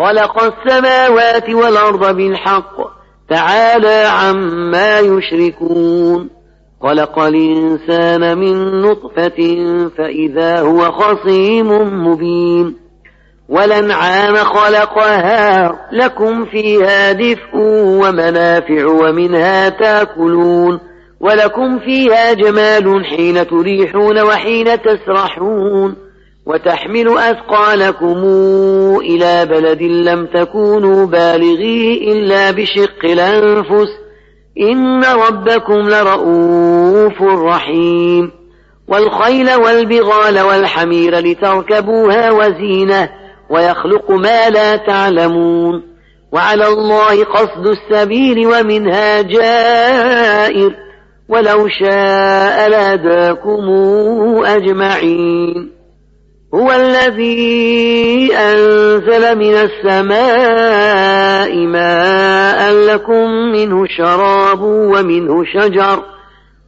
خلق السماوات والأرض بالحق. تعالى عما يشركون. خلق الإنسان من نطفة فإذا هو خصيم مبين. ولنعام خلقها لكم فيها دفء ومنافع ومنها تاكلون. ولكم فيها جمال حين تريحون وحين تسرحون. وتحمل أثقالكم إلى بلد لم تكونوا بالغيه إلا بشق الأنفس. إن ربكم لرؤوف رحيم. والخيل والبغال والحمير لتركبوها وزينة ويخلق ما لا تعلمون. وعلى الله قصد السبيل ومنها جائر. ولو شاء لهداكم أجمعين. هو الذي أنزل من السماء ماء لكم منه شراب ومنه شجر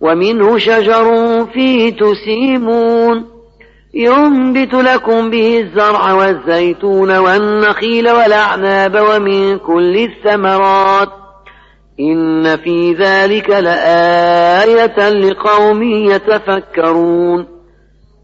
ومنه شجر فيه تسيمون ينبت لكم به الزرع والزيتون والنخيل والأعناب ومن كل الثمرات إن في ذلك لآية لقوم يتفكرون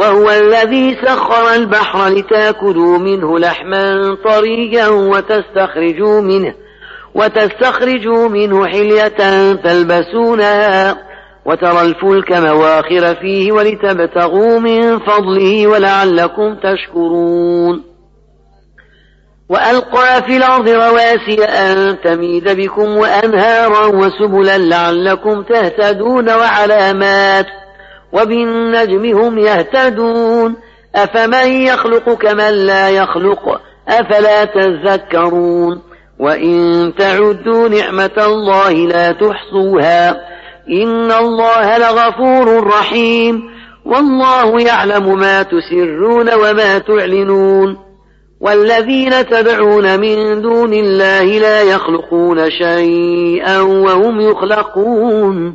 وهو الذي سخر البحر لتأكلوا منه لحما طريا وتستخرجوا منه وتستخرجوا منه حلية تلبسونها وترى الفلك مواخر فيه ولتبتغوا من فضله ولعلكم تشكرون. وألقى في الأرض رواسي أن تميد بكم وأنهارا وسبلا لعلكم تهتدون وعلامات وبالنجم هم يهتدون. أفمن يخلق كمن لا يخلق؟ أفلا تذكرون؟ وإن تعدوا نعمة الله لا تحصوها. إن الله لغفور رحيم. والله يعلم ما تسرون وما تعلنون. والذين تدعون من دون الله لا يخلقون شيئا وهم يخلقون.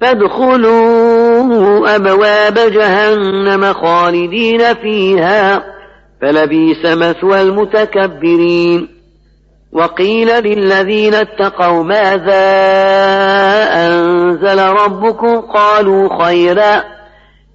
فادخلوا أبواب جهنم خالدين فيها فلبيس مثوى المتكبرين. وقيل للذين اتقوا ماذا أنزل ربكم؟ قالوا خيرا.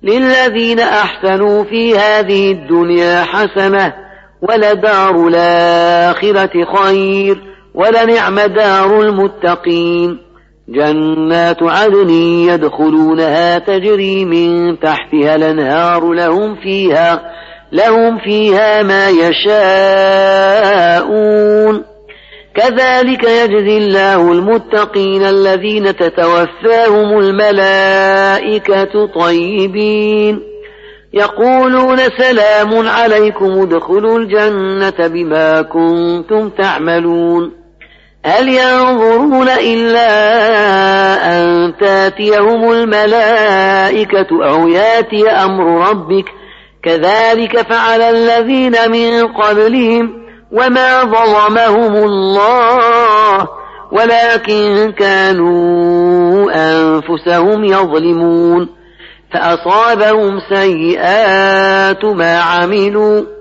للذين أحسنوا في هذه الدنيا حسنة ولدار الآخرة خير ولنعم دار المتقين. جنات عدن يدخلونها تجري من تحتها الأنهار لهم فيها لهم فيها ما يشاءون. كذلك يجزي الله المتقين الذين تتوفاهم الملائكة طيبين. يقولون سلام عليكم ادخلوا الجنة بما كنتم تعملون. هل ينظرون إلا أن تأتيهم الملائكة أو يأتي أمر ربك؟ كذلك فعل الذين من قبلهم وما ظلمهم الله ولكن كانوا أنفسهم يظلمون. فأصابهم سيئات ما عملوا.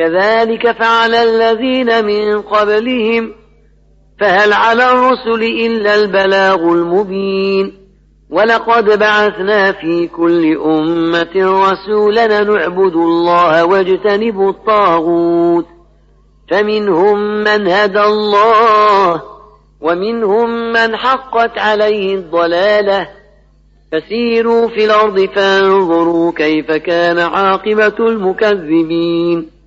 كذلك فعل الذين من قبلهم فهل على الرسل إلا البلاغ المبين. ولقد بعثنا في كل أمة رسولا نعبد الله واجتنب الطاغوت. فمنهم من هدى الله ومنهم من حقت عليه الضلالة. فسيروا في الأرض فانظروا كيف كان عاقبة المكذبين.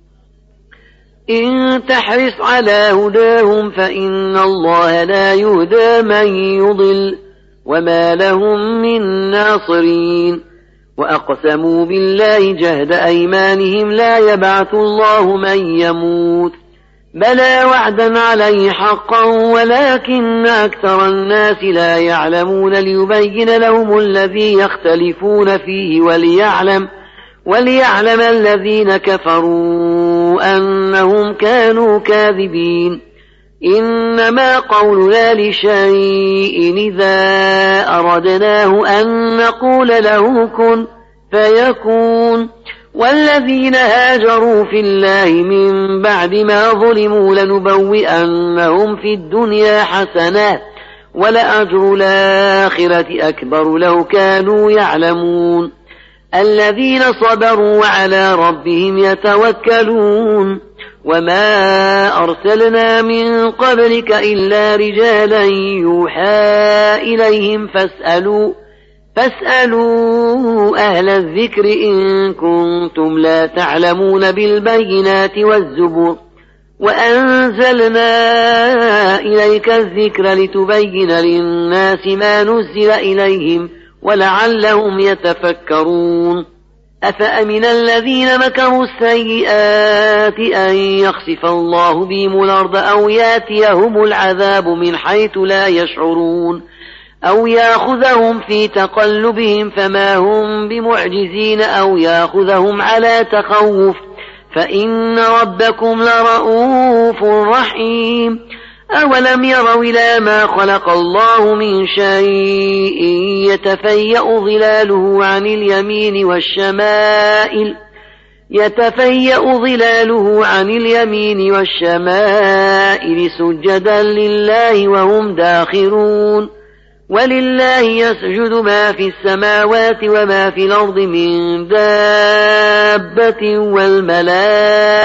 إن تحرص على هداهم فإن الله لا يهدى من يضل وما لهم من ناصرين وأقسموا بالله جهد أيمانهم لا يبعث الله من يموت بلى وعدا عليه حقا ولكن أكثر الناس لا يعلمون ليبين لهم الذي يختلفون فيه وليعلم وليعلم الذين كفروا أنهم كانوا كاذبين. إنما قولنا لشيء إذا أردناه أن نقول له كن فيكون. والذين هاجروا في الله من بعد ما ظلموا لنبوئنهم في الدنيا حسنات ولأجر الآخرة أكبر لو كانوا يعلمون. الذين صبروا وعلى ربهم يتوكلون وما أرسلنا من قبلك إلا رجالا يوحى إليهم فاسألوا فاسألوا أهل الذكر إن كنتم لا تعلمون بالبينات والزبر وأنزلنا إليك الذكر لتبين للناس ما نزل إليهم ولعلهم يتفكرون. أفأمن الذين مكروا السيئات أن يخسف الله بهم الأرض أو يأتيهم العذاب من حيث لا يشعرون؟ أو يأخذهم في تقلبهم فما هم بمعجزين أو يأخذهم على تخوف؟ فإن ربكم لرؤوف رحيم. أولم يروا إلى ما خلق الله من شيء يتفيأ ظلاله عن اليمين والشمائل يتفيأ ظلاله عن اليمين والشمائل سجدا لله وهم داخرون ولله يسجد ما في السماوات وما في الأرض من دابة والملائكة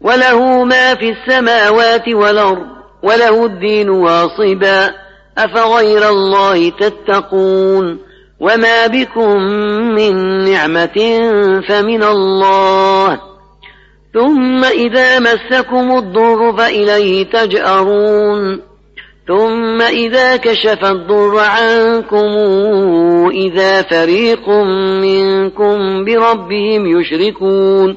وله ما في السماوات والأرض وله الدين واصبا. أفغير الله تتقون؟ وما بكم من نعمة فمن الله. ثم إذا مسكم الضر فإليه تجأرون. ثم إذا كشف الضر عنكم إذا فريق منكم بربهم يشركون.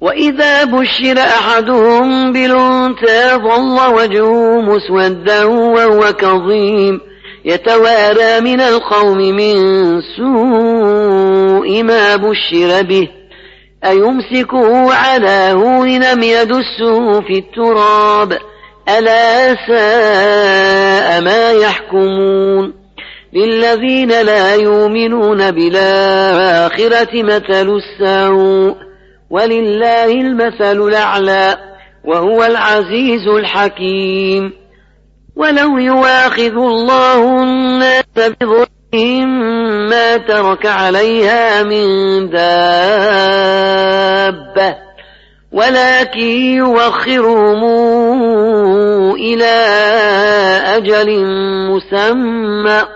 وإذا بشر أحدهم بالأنثى ظل وجهه مسودا وهو كظيم يتوارى من القوم من سوء ما بشر به أيمسكه على هون أم يدسه في التراب ألا ساء ما يحكمون للذين لا يؤمنون بالآخرة مثل السوء ولله المثل الأعلى وهو العزيز الحكيم. ولو يواخذ الله الناس بظلمهم ما ترك عليها من دابة. ولكن يوخرهم إلى أجل مسمى.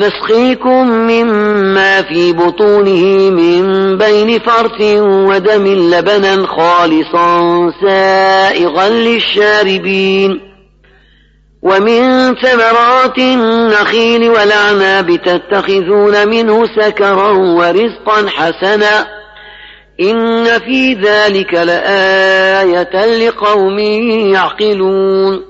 نسقيكم مما في بطونه من بين فرث ودم لبنا خالصا سائغا للشاربين ومن ثمرات النخيل والأعناب تتخذون منه سكرا ورزقا حسنا إن في ذلك لآية لقوم يعقلون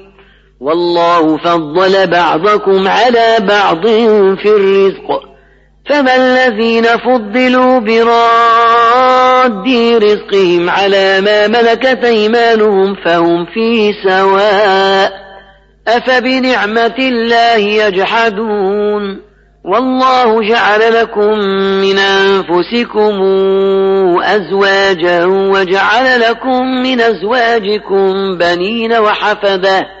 والله فضل بعضكم على بعض في الرزق. فما الذين فضلوا براد رزقهم على ما ملكت أيمانهم فهم فيه سواء. أفبنعمة الله يجحدون؟ والله جعل لكم من أنفسكم أزواجا وجعل لكم من أزواجكم بنين وحفدة.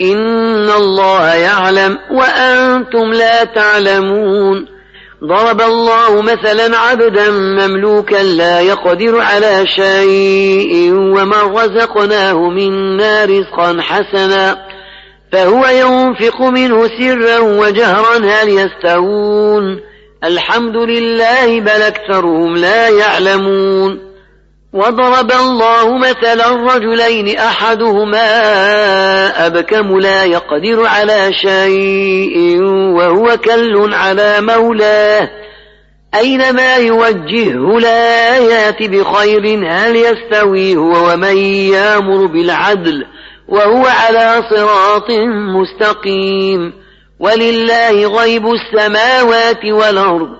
إن الله يعلم وأنتم لا تعلمون. ضرب الله مثلا عبدا مملوكا لا يقدر على شيء ومن رزقناه منا رزقا حسنا. فهو ينفق منه سرا وجهرا هل يستوون. الحمد لله بل أكثرهم لا يعلمون. وضرب الله مثلا رجلين أحدهما أبكم لا يقدر على شيء وهو كل على مولاه. أينما يوجهه لا يأت بخير هل يستوي هو ومن يأمر بالعدل وهو على صراط مستقيم؟ ولله غيب السماوات والأرض.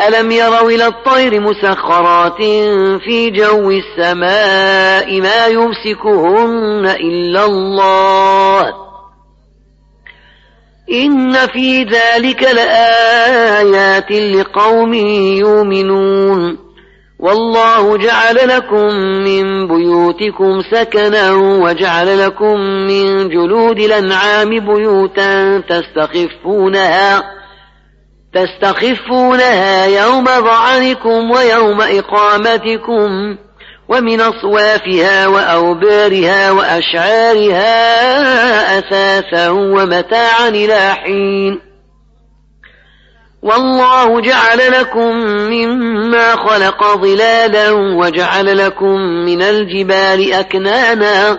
ألم يروا إلى الطير مسخرات في جو السماء ما يمسكهن إلا الله؟ إن في ذلك لآيات لقوم يؤمنون. والله جعل لكم من بيوتكم سكنا وجعل لكم من جلود الأنعام بيوتا تستخفونها. تستخفونها يوم ظعنكم ويوم إقامتكم ومن أصوافها وأوبارها وأشعارها أثاثا ومتاعا إلى حين. والله جعل لكم مما خلق ظلالا وجعل لكم من الجبال أكنانا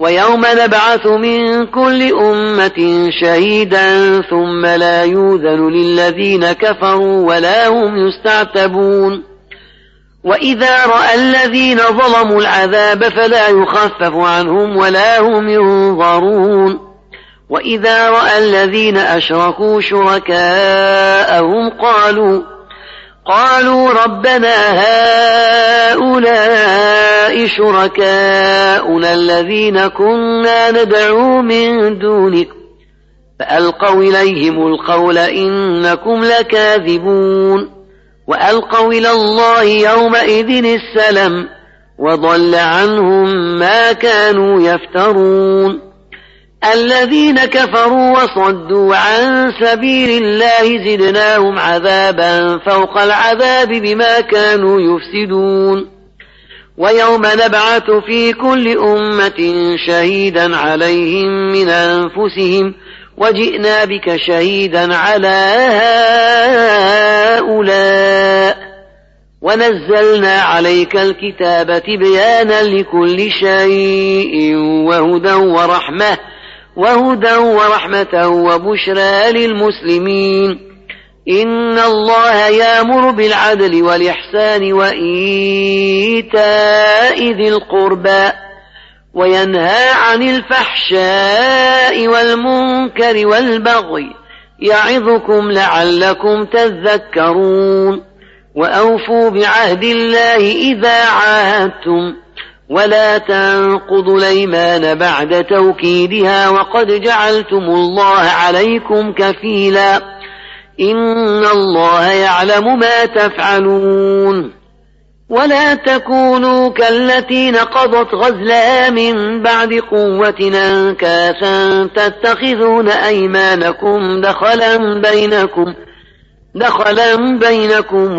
ويوم نبعث من كل أمة شهيدا ثم لا يوذن للذين كفروا ولا هم يستعتبون. وإذا رأى الذين ظلموا العذاب فلا يخفف عنهم ولا هم ينظرون. وإذا رأى الذين أشركوا شركاءهم قالوا قالوا ربنا هؤلاء شركاؤنا الذين كنا ندعو من دونك. فألقوا إليهم القول إنكم لكاذبون. وألقوا إلى الله يومئذ السلم وضل عنهم ما كانوا يفترون. الذين كفروا وصدوا عن سبيل الله زدناهم عذابا فوق العذاب بما كانوا يفسدون. ويوم نبعث في كل أمة شهيدا عليهم من أنفسهم وجئنا بك شهيدا على هؤلاء. ونزلنا عليك الكتاب تبيانا لكل شيء وهدى ورحمة. وهدى ورحمة وبشرى للمسلمين. إن الله يأمر بالعدل والإحسان وإيتاء ذي القربى وينهى عن الفحشاء والمنكر والبغي يعظكم لعلكم تذكرون. وأوفوا بعهد الله إذا عاهدتم. ولا تنقضوا الأيمان بعد توكيدها وقد جعلتم الله عليكم كفيلا إن الله يعلم ما تفعلون ولا تكونوا كالتي نقضت غزلها من بعد قوة أنكاثا تتخذون أيمانكم دخلا بينكم دخلا بينكم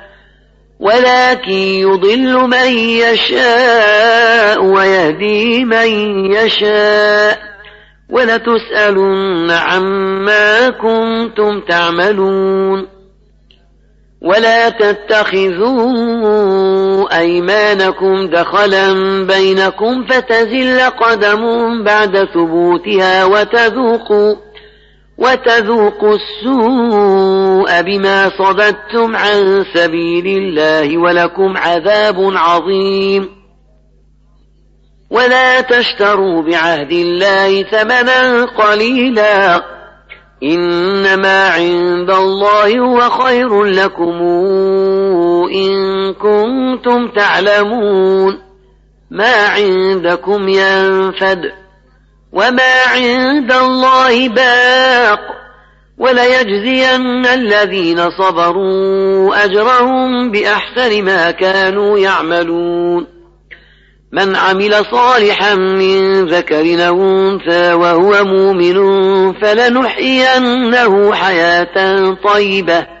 ولكن يضل من يشاء ويهدي من يشاء. ولتسألن عما كنتم تعملون. ولا تتخذوا أيمانكم دخلا بينكم فتزل قدم بعد ثبوتها وتذوقوا وتذوقوا السوء بما صددتم عن سبيل الله ولكم عذاب عظيم. ولا تشتروا بعهد الله ثمنا قليلا. إنما عند الله هو خير لكم إن كنتم تعلمون. ما عندكم ينفد. وما عند الله باق وليجزين الذين صبروا أجرهم بأحسن ما كانوا يعملون من عمل صالحا من ذكر أو أنثى وهو مؤمن فلنحيينه حياة طيبة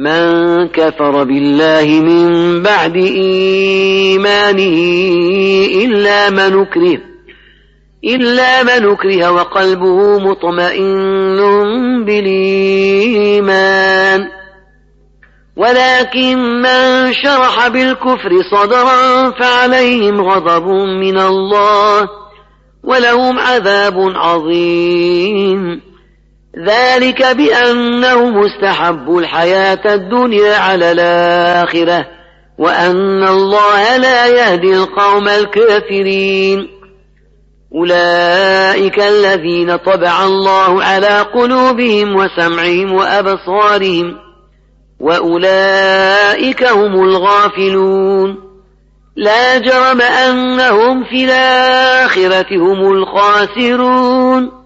من كفر بالله من بعد إيمانه إلا من أكره إلا من أكره وقلبه مطمئن بالإيمان. ولكن من شرح بالكفر صدرا فعليهم غضب من الله ولهم عذاب عظيم. ذلك بأنه مستحب الحياة الدنيا على الآخرة وأن الله لا يهدي القوم الكافرين. أولئك الذين طبع الله على قلوبهم وسمعهم وأبصارهم وأولئك هم الغافلون. لا جرم أنهم في الآخرة هم الخاسرون.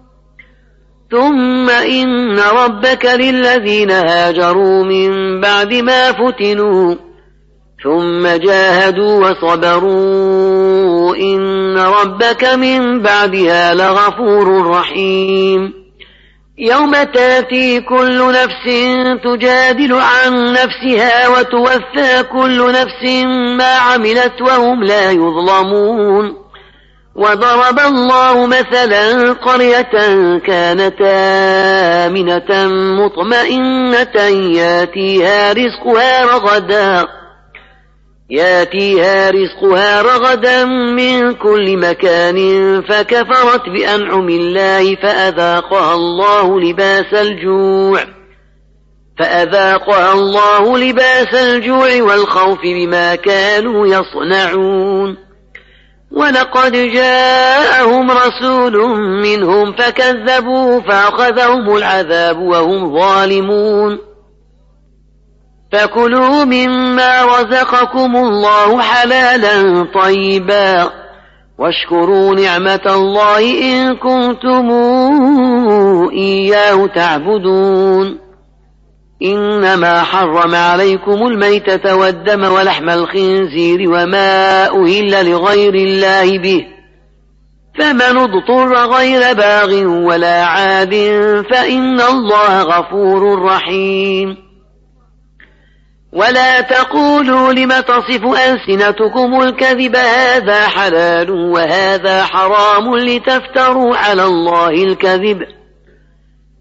ثم إن ربك للذين هاجروا من بعد ما فتنوا ثم جاهدوا وصبروا إن ربك من بعدها لغفور رحيم. يوم تأتي كل نفس تجادل عن نفسها وتوفى كل نفس ما عملت وهم لا يظلمون. وضرب الله مثلا قرية كانت آمنة مطمئنة ياتيها رزقها رغدا ياتيها رزقها رغدا من كل مكان فكفرت بأنعم الله فأذاقها الله لباس الجوع فأذاقها الله لباس الجوع والخوف بما كانوا يصنعون. ولقد جاءهم رسول منهم فكذبوا فأخذهم العذاب وهم ظالمون. فكلوا مما رزقكم الله حلالا طيبا. واشكروا نعمة الله إن كنتم إياه تعبدون. إنما حرم عليكم الميتة والدم ولحم الخنزير وما أهل لغير الله به. فمن اضطر غير باغ ولا عاد فإن الله غفور رحيم. ولا تقولوا لم تصف ألسنتكم الكذب هذا حلال وهذا حرام لتفتروا على الله الكذب.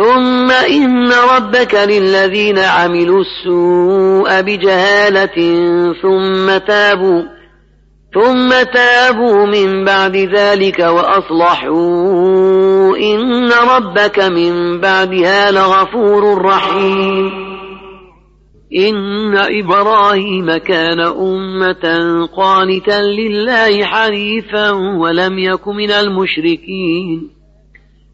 ثم إن ربك للذين عملوا السوء بجهالة ثم تابوا ثم تابوا من بعد ذلك وأصلحوا إن ربك من بعدها لغفور رحيم. إن إبراهيم كان أمة قانتا لله حنيفا ولم يك من المشركين.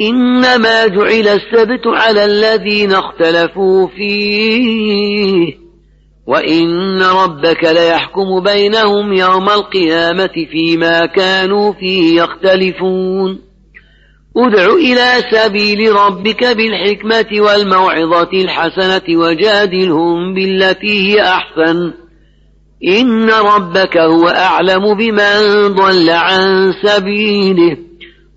إنما جعل السبت على الذين اختلفوا فيه. وإن ربك ليحكم بينهم يوم القيامة فيما كانوا فيه يختلفون. ادع إلى سبيل ربك بالحكمة والموعظة الحسنة وجادلهم بالتي هي أحسن. إن ربك هو أعلم بمن ضل عن سبيله.